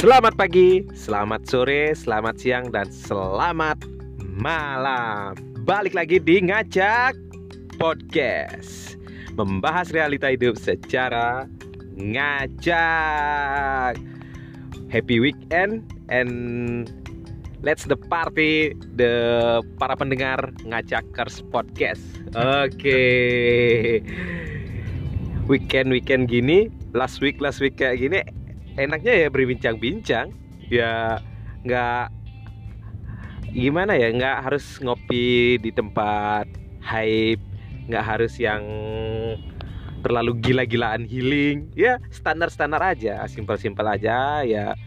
Selamat pagi, selamat sore, selamat siang, dan selamat malam. Balik lagi di Ngajak Podcast, membahas realita hidup secara ngajak. Happy weekend and let's the party the para pendengar ngajakers podcast. Oke. Weekend weekend gini, last week last week kayak gini enaknya ya berbincang-bincang. Ya nggak gimana ya nggak harus ngopi di tempat hype nggak harus yang terlalu gila-gilaan healing. Ya standar-standar aja simpel-simpel aja. Ya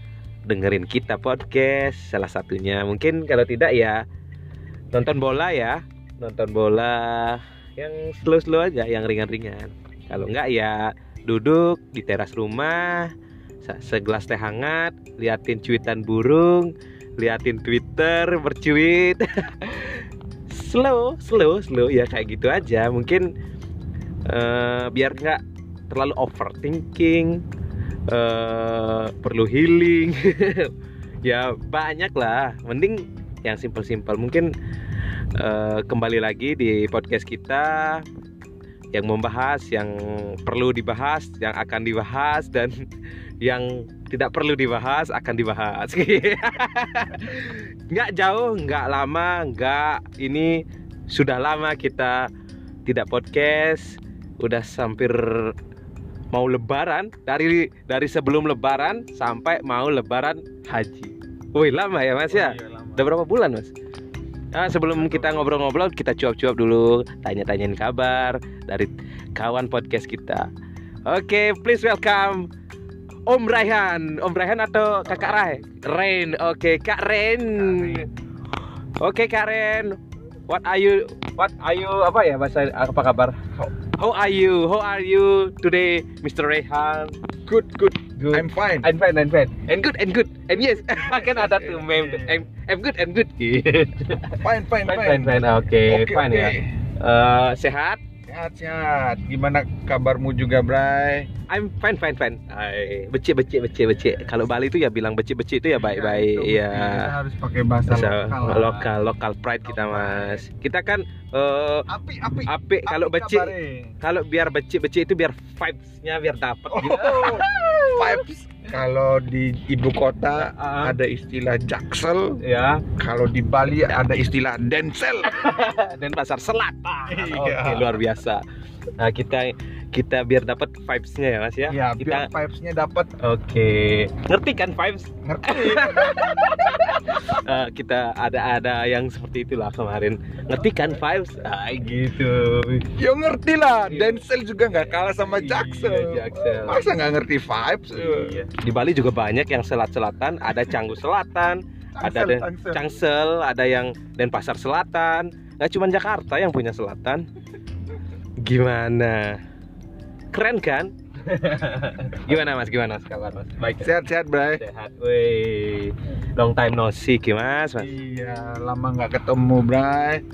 dengerin kita podcast salah satunya. Mungkin kalau tidak ya nonton bola ya. Nonton bola yang slow-slow aja yang ringan-ringan. Kalau enggak ya duduk di teras rumah segelas teh hangat, liatin cuitan burung, liatin Twitter bercuit. slow, slow, slow ya kayak gitu aja. Mungkin uh, biar nggak terlalu overthinking, uh, perlu healing. ya banyak lah. Mending yang simple-simple. Mungkin uh, kembali lagi di podcast kita yang membahas yang perlu dibahas, yang akan dibahas dan yang tidak perlu dibahas akan dibahas. nggak jauh, nggak lama, nggak ini sudah lama kita tidak podcast, udah hampir mau lebaran dari dari sebelum lebaran sampai mau lebaran haji. Wih lama ya mas ya? Oh, iya, Udah berapa bulan mas? Nah, sebelum kita ngobrol-ngobrol, kita cuap-cuap dulu, tanya-tanyain kabar dari kawan podcast kita. Oke, okay, please welcome Om Raihan, Om Raihan atau Kakak Rai? Rain, oke okay. Kak Rain. Oke okay, Kak Rain, what are you? What are you? Apa ya bahasa apa kabar? How, how are you? How are you today, Mr. Raihan? Good, good, good. I'm fine. I'm fine, I'm fine. And good, and good, and yes. kan ada tuh meme. I'm, I'm good, and good. fine, fine, fine, fine, fine. Oke, okay, okay, fine okay. ya. Uh, sehat? Sehat-sehat. Gimana kabarmu juga, Bray? I'm fine, fine, fine. Ay, becik, becik, becik, becik. Kalau Bali itu ya bilang becik, becik itu ya baik-baik. Iya. Ya. harus pakai bahasa lokal. Lokal, lokal pride kita, Mas. Kita kan uh, api, api, api. Kalau becik, kalau biar becik, becik itu biar vibes-nya biar dapat oh, gitu. vibes kalau di ibu kota uh, ada istilah jaksel. Ya. Kalau di Bali ada istilah densel. Dan pasar selatan. Iya. oke luar biasa. Nah kita kita biar dapat vibesnya ya mas ya? Ya kita biar vibesnya dapat oke. Ngerti kan vibes? Ngerti. Uh, kita ada ada yang seperti itulah kemarin. Ngerti kan vibes? Ah gitu. Ya ngerti lah. Iya. Denzel juga nggak kalah sama Jaksel, iya, Jaksel. masa nggak ngerti vibes? Iya. di Bali juga banyak yang selat selatan ada Canggu Selatan ada den, Cangsel, ada yang Denpasar Selatan. Nggak cuma Jakarta yang punya selatan. Gimana? Keren kan? gimana mas? Gimana mas kabar mas? Baik. Sehat-sehat, Bray. Sehat. Wih. Long time no see, mas, mas. Iya, lama nggak ketemu, Bray.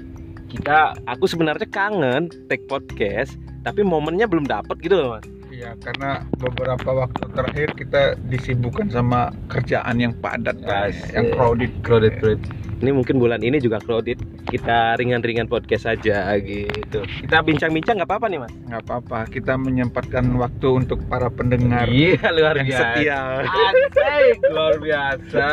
Kita, aku sebenarnya kangen take podcast, tapi momennya belum dapet gitu loh, mas. Iya, karena beberapa waktu terakhir kita disibukkan sama kerjaan yang padat, guys, yang crowded, crowded, crowded. Ini mungkin bulan ini juga crowded. Kita ringan-ringan podcast saja gitu. Kita bincang-bincang nggak apa-apa nih, Mas? Nggak apa-apa. Kita menyempatkan waktu untuk para pendengar. Iya, luar yang biasa. setia. Asik, luar biasa.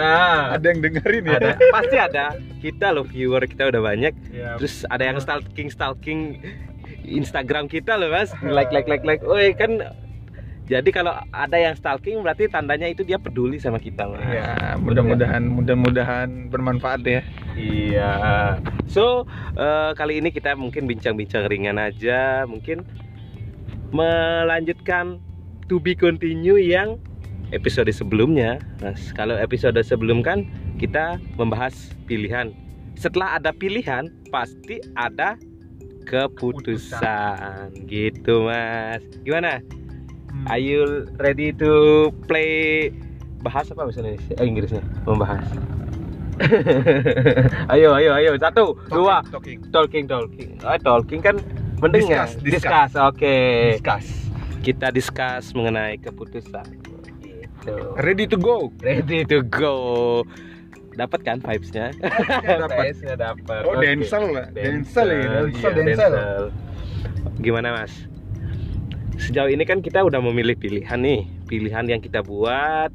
ada yang dengerin ya? Ada, pasti ada. Kita loh viewer kita udah banyak. Ya, Terus ada yang stalking-stalking Instagram kita loh mas. Like like like like. Oh kan jadi kalau ada yang stalking berarti tandanya itu dia peduli sama kita mas. Ya mudah-mudahan mudah-mudahan bermanfaat ya. Iya. So uh, kali ini kita mungkin bincang-bincang ringan aja. Mungkin melanjutkan to be continue yang episode sebelumnya. Mas kalau episode sebelum kan kita membahas pilihan. Setelah ada pilihan pasti ada keputusan. Gitu mas. Gimana? Hmm. are you ready to play bahas apa bahasa Indonesia? Eh, Inggrisnya. Membahas. Ayo ayo ayo. Satu talking, dua. talking. Talking talking. Oh, talking kan mendengar. Discuss, discuss. oke. Okay. discuss. Kita discuss mengenai keputusan. Gitu. Ready to go. Ready to go. Dapat kan vibes-nya? Dapat. Vibes-nya dapat. Oh, Oke. Denzel lah. Denzel ya. Denzel, Iya. Gimana Mas? Sejauh ini kan kita udah memilih pilihan nih, pilihan yang kita buat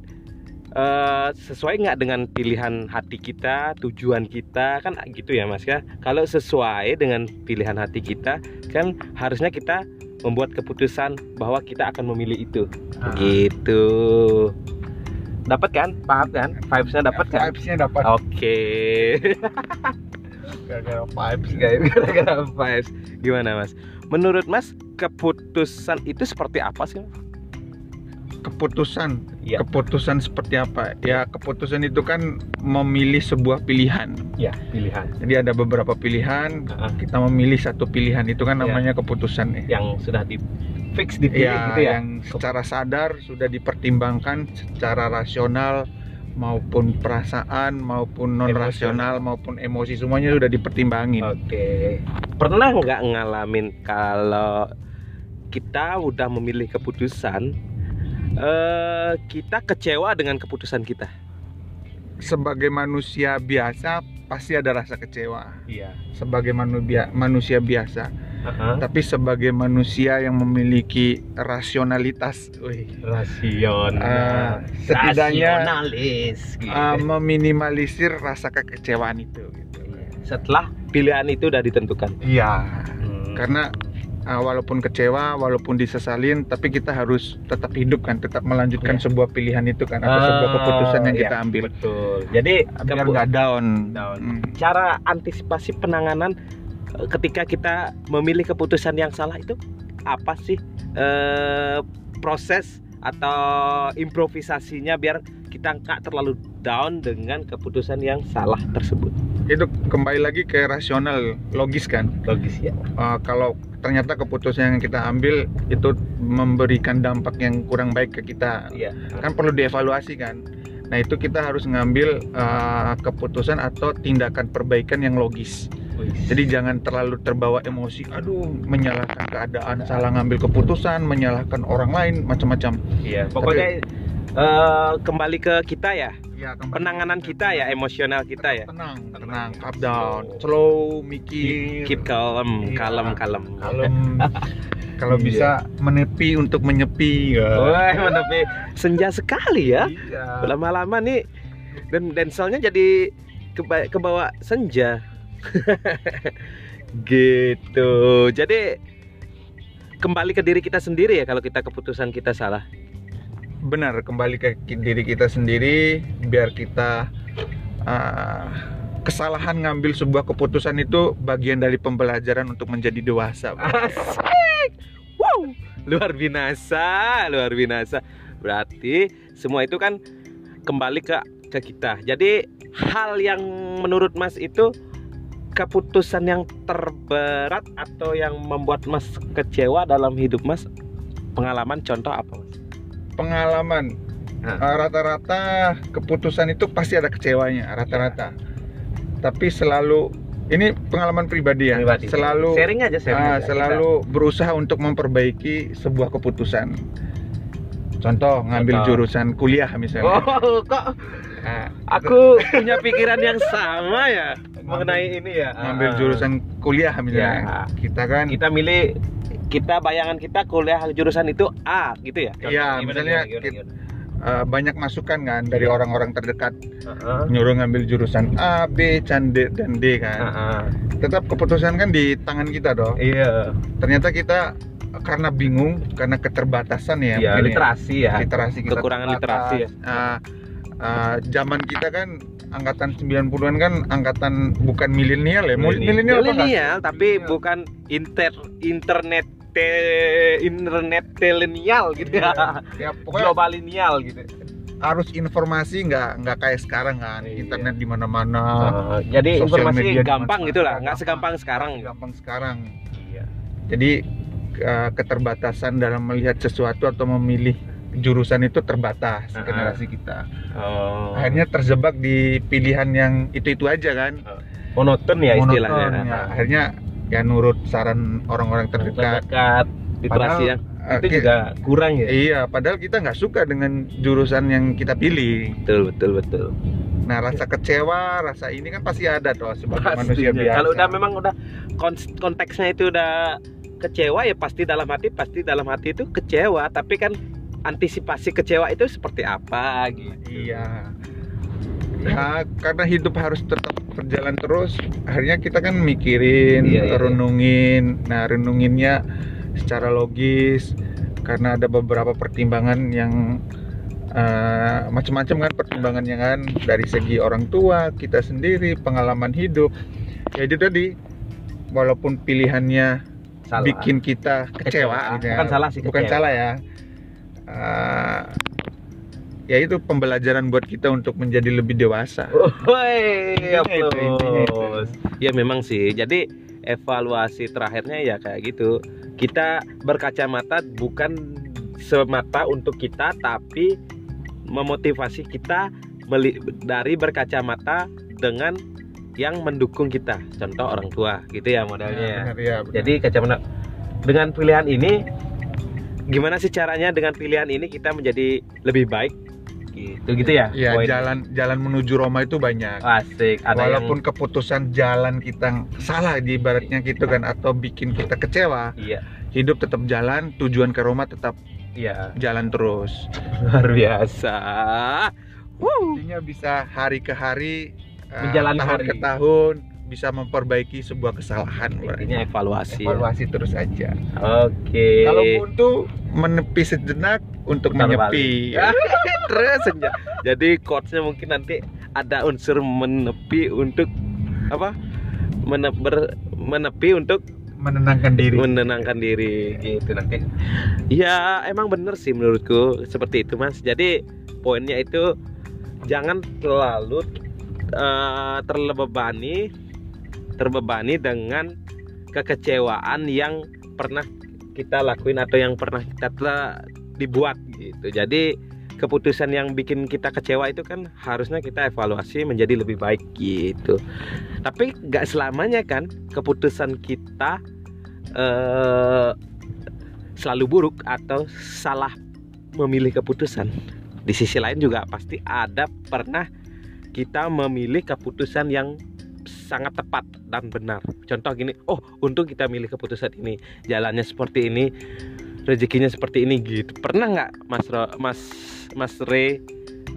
eh, sesuai nggak dengan pilihan hati kita, tujuan kita kan gitu ya Mas ya. Kalau sesuai dengan pilihan hati kita kan harusnya kita membuat keputusan bahwa kita akan memilih itu. Ah. Gitu. Dapat kan? Paham kan? Vibes-nya dapat kan? Vibes-nya dapat. Oke. Gara-gara vibes. Guys, gara-gara vibes. Gimana Mas? Menurut Mas keputusan itu seperti apa sih? Keputusan. Iya. Keputusan seperti apa? Ya, keputusan itu kan memilih sebuah pilihan. Ya, pilihan Jadi ada beberapa pilihan, Heeh. kita memilih satu pilihan itu kan Iya. namanya keputusan ya. yang sudah di fix dipilih Ya, gitu ya. yang secara sadar sudah dipertimbangkan secara rasional maupun perasaan maupun non rasional maupun emosi semuanya sudah dipertimbangin. Oke. Pernah nggak ngalamin kalau kita udah memilih keputusan eh kita kecewa dengan keputusan kita? Sebagai manusia biasa pasti ada rasa kecewa. Iya. Sebagai manusia manusia biasa, tapi sebagai manusia yang memiliki rasionalitas, wih, Rasional. Ah, setidaknya Rasionalis. gitu. uh, meminimalisir rasa kekecewaan itu. Gitu. Setelah pilihan itu udah ditentukan. Iya. Hmm. karena uh, walaupun kecewa walaupun disesalin tapi kita harus tetap hidup kan tetap melanjutkan Iya. sebuah pilihan itu kan atau sebuah Ah, keputusan yang iya, kita ambil Betul. Jadi biar nggak down, Down. Hmm. cara antisipasi penanganan ketika kita memilih keputusan yang salah itu apa sih eh, proses atau improvisasinya biar kita nggak terlalu down dengan keputusan yang salah tersebut? Itu kembali lagi ke rasional logis kan? Logis ya. Uh, kalau ternyata keputusan yang kita ambil itu memberikan dampak yang kurang baik ke kita. Iya. Kan perlu dievaluasi kan? Nah itu kita harus ngambil uh, keputusan atau tindakan perbaikan yang logis Jadi jangan terlalu terbawa emosi, aduh menyalahkan keadaan, salah ngambil keputusan, menyalahkan orang lain, macam-macam. iya pokoknya eh, kembali ke kita ya Ya, penanganan kita ya emosional kita ya Tenang, tenang, calm down, slow, mikir, keep calm Iya. kalem kalem kalem. Kalau Iya. bisa menepi untuk menyepi. Ya. Wah, tapi senja sekali ya. Iya. Lama-lama nih dan denselnya jadi keba kebawa senja. gitu. Jadi kembali ke diri kita sendiri ya kalau kita keputusan kita salah. Benar, kembali ke diri kita sendiri, biar kita uh, kesalahan ngambil sebuah keputusan itu bagian dari pembelajaran untuk menjadi dewasa. Asik. Wow, luar binasa, luar binasa. Berarti semua itu kan kembali ke ke kita. Jadi hal yang menurut Mas itu keputusan yang terberat atau yang membuat Mas kecewa dalam hidup Mas pengalaman contoh apa Mas? Pengalaman uh, rata-rata keputusan itu pasti ada kecewanya, rata-rata. Tapi selalu ini pengalaman pribadi ya, Pribadi. selalu sharing aja sharing ah, aja. selalu berusaha untuk memperbaiki sebuah keputusan. Contoh ngambil Contoh. jurusan kuliah misalnya. Oh, kok Ah, aku punya pikiran yang sama ya mengenai ini ya. ngambil Ah. jurusan kuliah misalnya. Ya. Kita kan kita milih kita bayangan kita kuliah jurusan itu A gitu ya. Iya, Gimana, misalnya gimana, kita- gimana? uh, banyak masukan kan dari Iya. orang-orang terdekat Heeh. nyuruh ngambil jurusan A, B, C, D, dan D kan. Heeh. Tetap keputusan kan di tangan kita dong. Iya. Ternyata kita karena bingung, karena keterbatasan ya, Iya, mungkin ya. literasi ya. literasi kita Kekurangan terbatas. literasi ya. Ah, ah, zaman kita kan angkatan 90-an kan angkatan bukan milenial ya. Milenial? Milenial tapi Milenial. bukan inter internet te, internet telenial gitu ya. ya pokoknya Globalinial gitu. harus informasi nggak nggak kayak sekarang kan Iya. internet di mana-mana Heeh. jadi sosial informasi gampang mana-mana. gitu lah, nggak Gampang. segampang sekarang. gampang sekarang Iya. jadi keterbatasan dalam melihat sesuatu atau memilih jurusan itu terbatas Ah. generasi kita Oh. akhirnya terjebak di pilihan yang itu itu aja kan monoton ya Monoton, istilahnya. ya. akhirnya ya nurut saran orang-orang terdekat Terdekat, literasi Padahal, yang itu Oke. juga kurang ya Iya, padahal kita nggak suka dengan jurusan yang kita pilih. betul betul betul Nah, rasa kecewa, rasa ini kan pasti ada tuh sebagai manusia Pastinya. biasa. kalau udah memang udah kon- konteksnya itu udah kecewa ya pasti dalam hati pasti dalam hati itu kecewa tapi kan antisipasi kecewa itu seperti apa gitu Iya. Ya, karena hidup harus tetap berjalan terus, akhirnya kita kan mikirin, Iya, iya, renungin. Nah, renunginnya secara logis karena ada beberapa pertimbangan yang eh, macam-macam kan pertimbangannya kan dari segi orang tua, kita sendiri, pengalaman hidup. Ya itu tadi walaupun pilihannya salah bikin kita kecewa, Kecewa. ya. Bukan salah sih, bukan kecewa. salah ya Eh, ya itu pembelajaran buat kita untuk menjadi lebih dewasa Woi. Ya memang sih. Jadi evaluasi terakhirnya ya kayak gitu. Kita berkacamata bukan semata untuk kita tapi memotivasi kita dari berkacamata dengan yang mendukung kita. Contoh orang tua gitu ya modalnya. ya. benar, ya, benar. Jadi kacamata dengan pilihan ini gimana sih caranya dengan pilihan ini kita menjadi lebih baik gitu gitu ya. ya Poin. jalan jalan menuju Roma itu banyak asik ada walaupun keputusan jalan kita salah di ibaratnya gitu kan atau bikin kita kecewa yang iya hidup tetap jalan tujuan ke Roma tetap iya jalan terus luar biasa. Wuh. intinya bisa hari ke hari eh, Menjalani tahun hari. ke tahun bisa memperbaiki sebuah kesalahan Intinya evaluasi. ya. evaluasi terus aja Oke. kalau buntu menepi sejenak untuk Putar menyepi. Terus. Jadi quotesnya mungkin nanti ada unsur menepi untuk apa? Menepi untuk menenangkan diri menenangkan diri gitu nanti. Ya emang bener sih menurutku seperti itu mas. Jadi poinnya itu jangan terlalu eh, terlebebani terbebani dengan kekecewaan yang pernah kita lakuin atau yang pernah kita telah dibuat gitu. Jadi keputusan yang bikin kita kecewa itu kan harusnya kita evaluasi menjadi lebih baik gitu. Tapi nggak selamanya kan keputusan kita eh, selalu buruk atau salah memilih keputusan. Di sisi lain juga pasti ada pernah kita memilih keputusan yang sangat tepat dan benar. Contoh gini, oh untung kita milih keputusan ini, jalannya seperti ini, rezekinya seperti ini gitu. Pernah nggak Mas Ro- Mas Mas Re,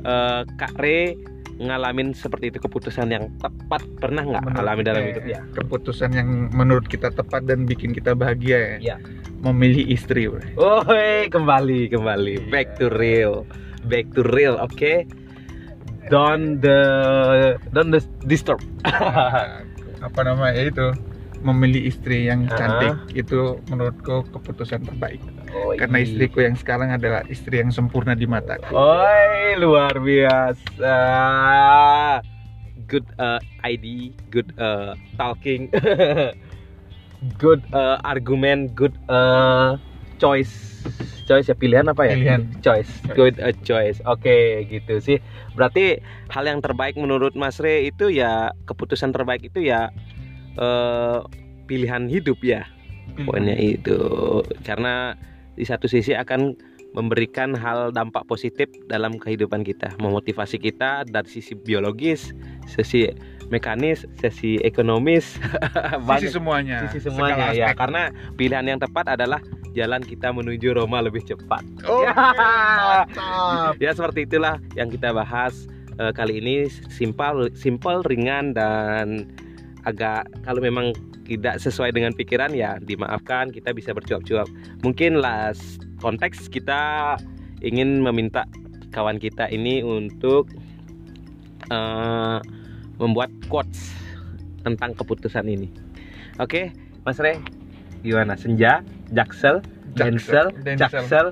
eh, Kak Re ngalamin seperti itu keputusan yang tepat? Pernah nggak alami dalam eh, hidup ya? keputusan yang menurut kita tepat dan bikin kita bahagia ya Iya. memilih istri bro. Oh, hey, kembali, kembali. Back to real. Back to real, oke? Don't the don't the disturb. apa namanya itu? Memilih istri yang cantik. Itu menurutku keputusan terbaik. Oh, karena istriku yang sekarang adalah istri yang sempurna di mataku. Oi, luar biasa. Good uh, ID, good uh, talking, good uh, argument, good uh, choice. Choice ya pilihan apa ya? Pilihan. Choice. Good uh, choice. Oke, gitu sih. Berarti hal yang terbaik menurut Mas Re itu ya keputusan terbaik itu ya eh, pilihan hidup ya. Poinnya itu karena di satu sisi akan memberikan hal dampak positif dalam kehidupan kita, memotivasi kita dari sisi biologis, sisi mekanis, sisi ekonomis, sisi semuanya sisi semuanya ya. aspek. Karena pilihan yang tepat adalah jalan kita menuju Roma lebih cepat. oh, mantap Ya seperti itulah yang kita bahas eh, kali ini simpel, simpel, ringan dan agak kalau memang tidak sesuai dengan pikiran ya dimaafkan kita bisa bercuap-cuap. Mungkin last konteks kita ingin meminta kawan kita ini untuk eh, membuat quotes tentang keputusan ini. Oke, Mas Re, gimana? Senja, Jaksel, Denzel. Jaksel,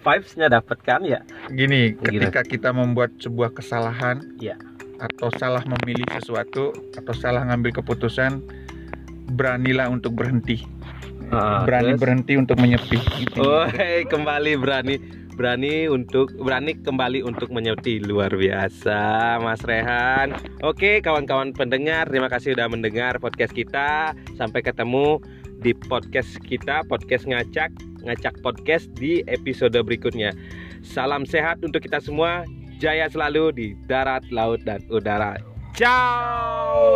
vibes-nya dapat kan ya? gini ketika kita membuat sebuah kesalahan Iya. atau salah memilih sesuatu atau salah ngambil keputusan beranilah untuk berhenti Ah, berani terus? berhenti untuk menyepi Gitu. Woi, kembali berani berani untuk berani kembali untuk menyepi luar biasa Mas Rehan. Oke, kawan-kawan pendengar, terima kasih sudah mendengar podcast kita. Sampai ketemu di podcast kita, podcast ngacak ngacak podcast di episode berikutnya. Salam sehat untuk kita semua. Jaya selalu di darat, laut, dan udara. Ciao.